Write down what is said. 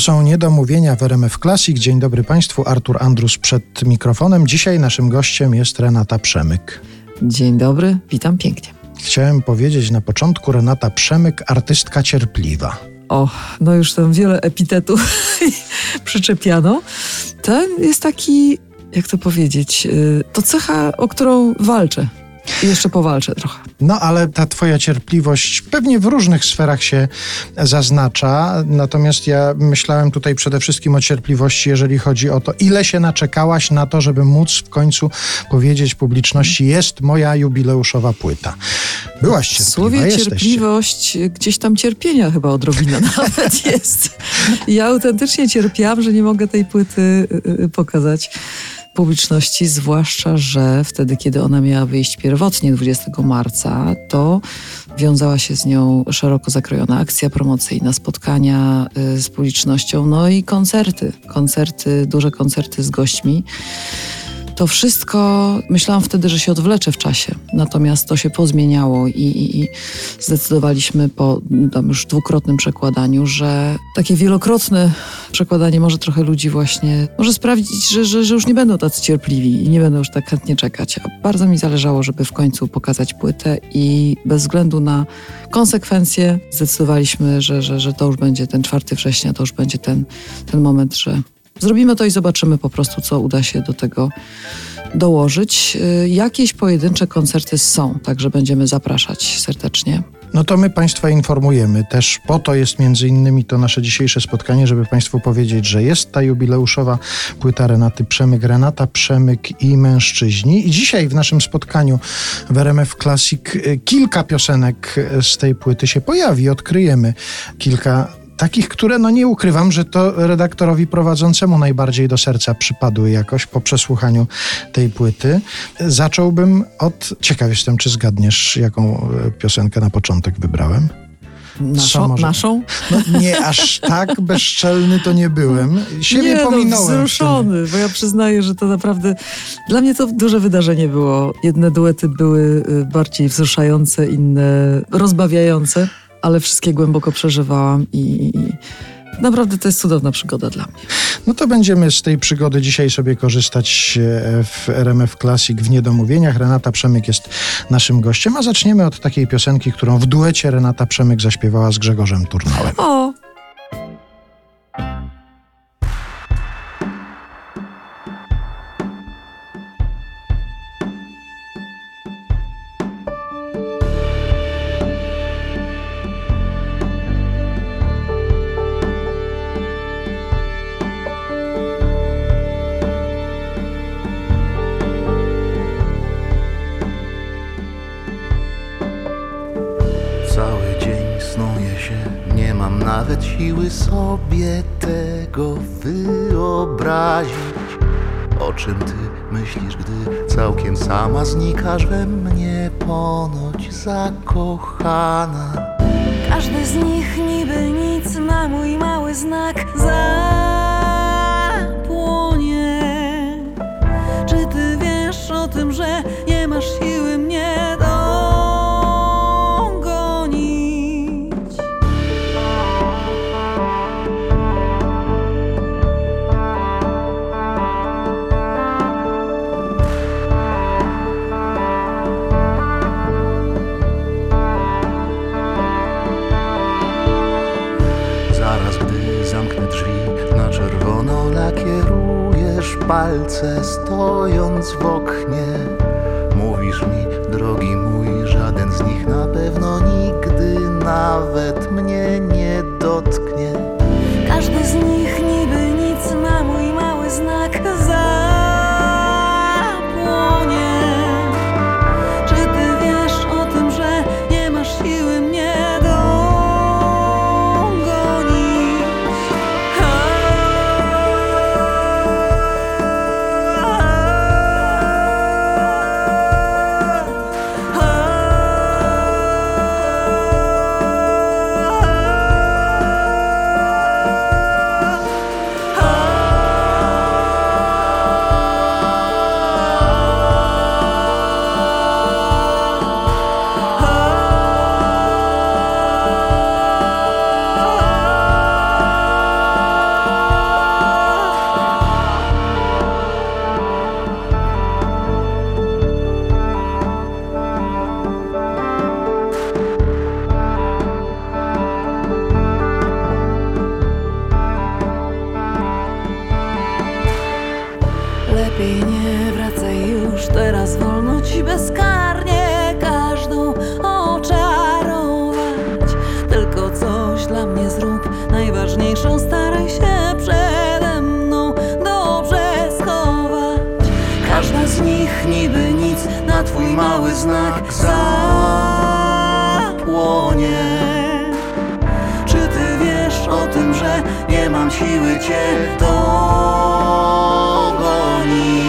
To są niedomówienia w RMF Classic. Dzień dobry Państwu, Artur Andrus przed mikrofonem. Dzisiaj naszym gościem jest Renata Przemyk. Dzień dobry, witam pięknie. Chciałem powiedzieć na początku Renata Przemyk, artystka cierpliwa. O, no już tam wiele epitetów przyczepiano. To jest taki, jak to powiedzieć, y, to cecha, o którą walczę. I jeszcze powalczę trochę. No ale ta twoja cierpliwość pewnie w różnych sferach się zaznacza. Natomiast ja myślałem tutaj przede wszystkim o cierpliwości, jeżeli chodzi o to, ile się naczekałaś na to, żeby móc w końcu powiedzieć publiczności, jest moja jubileuszowa płyta. Byłaś cierpliwa, W słowie jesteście. cierpliwość, gdzieś tam cierpienia chyba odrobina nawet jest. Ja autentycznie cierpiałam, że nie mogę tej płyty y, y, pokazać publiczności, zwłaszcza, że wtedy, kiedy ona miała wyjść pierwotnie 20 marca, to wiązała się z nią szeroko zakrojona akcja promocyjna, spotkania y, z publicznością, no i koncerty, koncerty, duże koncerty z gośćmi. To wszystko myślałam wtedy, że się odwlecze w czasie, natomiast to się pozmieniało i, i, i zdecydowaliśmy po już dwukrotnym przekładaniu, że takie wielokrotne przekładanie może trochę ludzi właśnie, może sprawić, że, że, że już nie będą tacy cierpliwi i nie będą już tak chętnie czekać. A bardzo mi zależało, żeby w końcu pokazać płytę i bez względu na konsekwencje zdecydowaliśmy, że, że, że to już będzie ten 4 września, to już będzie ten, ten moment, że Zrobimy to i zobaczymy po prostu, co uda się do tego dołożyć. Y, Jakieś pojedyncze koncerty są, także będziemy zapraszać serdecznie. No to my Państwa informujemy. Też po to jest między innymi to nasze dzisiejsze spotkanie, żeby Państwu powiedzieć, że jest ta jubileuszowa płyta Renaty Przemyk, Renata Przemyk i mężczyźni. I dzisiaj w naszym spotkaniu w RMF Classic y, kilka piosenek z tej płyty się pojawi. Odkryjemy kilka takich, które no nie ukrywam, że to redaktorowi prowadzącemu najbardziej do serca przypadły jakoś po przesłuchaniu tej płyty. Zacząłbym od... Ciekaw jestem, czy zgadniesz, jaką y, piosenkę na początek wybrałem? Naszą? może- naszą? No nie aż tak bezczelny to nie byłem. Siebie nie, no, pominąłem. tym. wzruszony, bo ja przyznaję, że to naprawdę dla mnie to duże wydarzenie było. Jedne duety były y, bardziej wzruszające, inne rozbawiające, ale wszystkie głęboko przeżywałam i, i naprawdę to jest cudowna przygoda dla mnie. No to będziemy z tej przygody dzisiaj sobie korzystać e, w RMF Classic w Niedomówieniach. Renata Przemyk jest naszym gościem, a zaczniemy od takiej piosenki, którą w duecie Renata Przemyk zaśpiewała z Grzegorzem Turnałem. O, nawet siły sobie tego wyobrazić. O czym ty myślisz, gdy całkiem sama znikasz we mnie ponoć zakochana? Każdy z nich niby nic na mój mały znak zapłonie. Palce stojąc w oknie. Mówisz mi, drogi Lepiej nie wracaj już, teraz wolno ci bezkarnie każdą oczarować. Tylko coś dla mnie zrób, najważniejszą staraj się przede mną dobrze schować. Każda z nich niby nic na twój mały znak zapłonie. Czy ty wiesz o tym, że nie mam siły cię do money.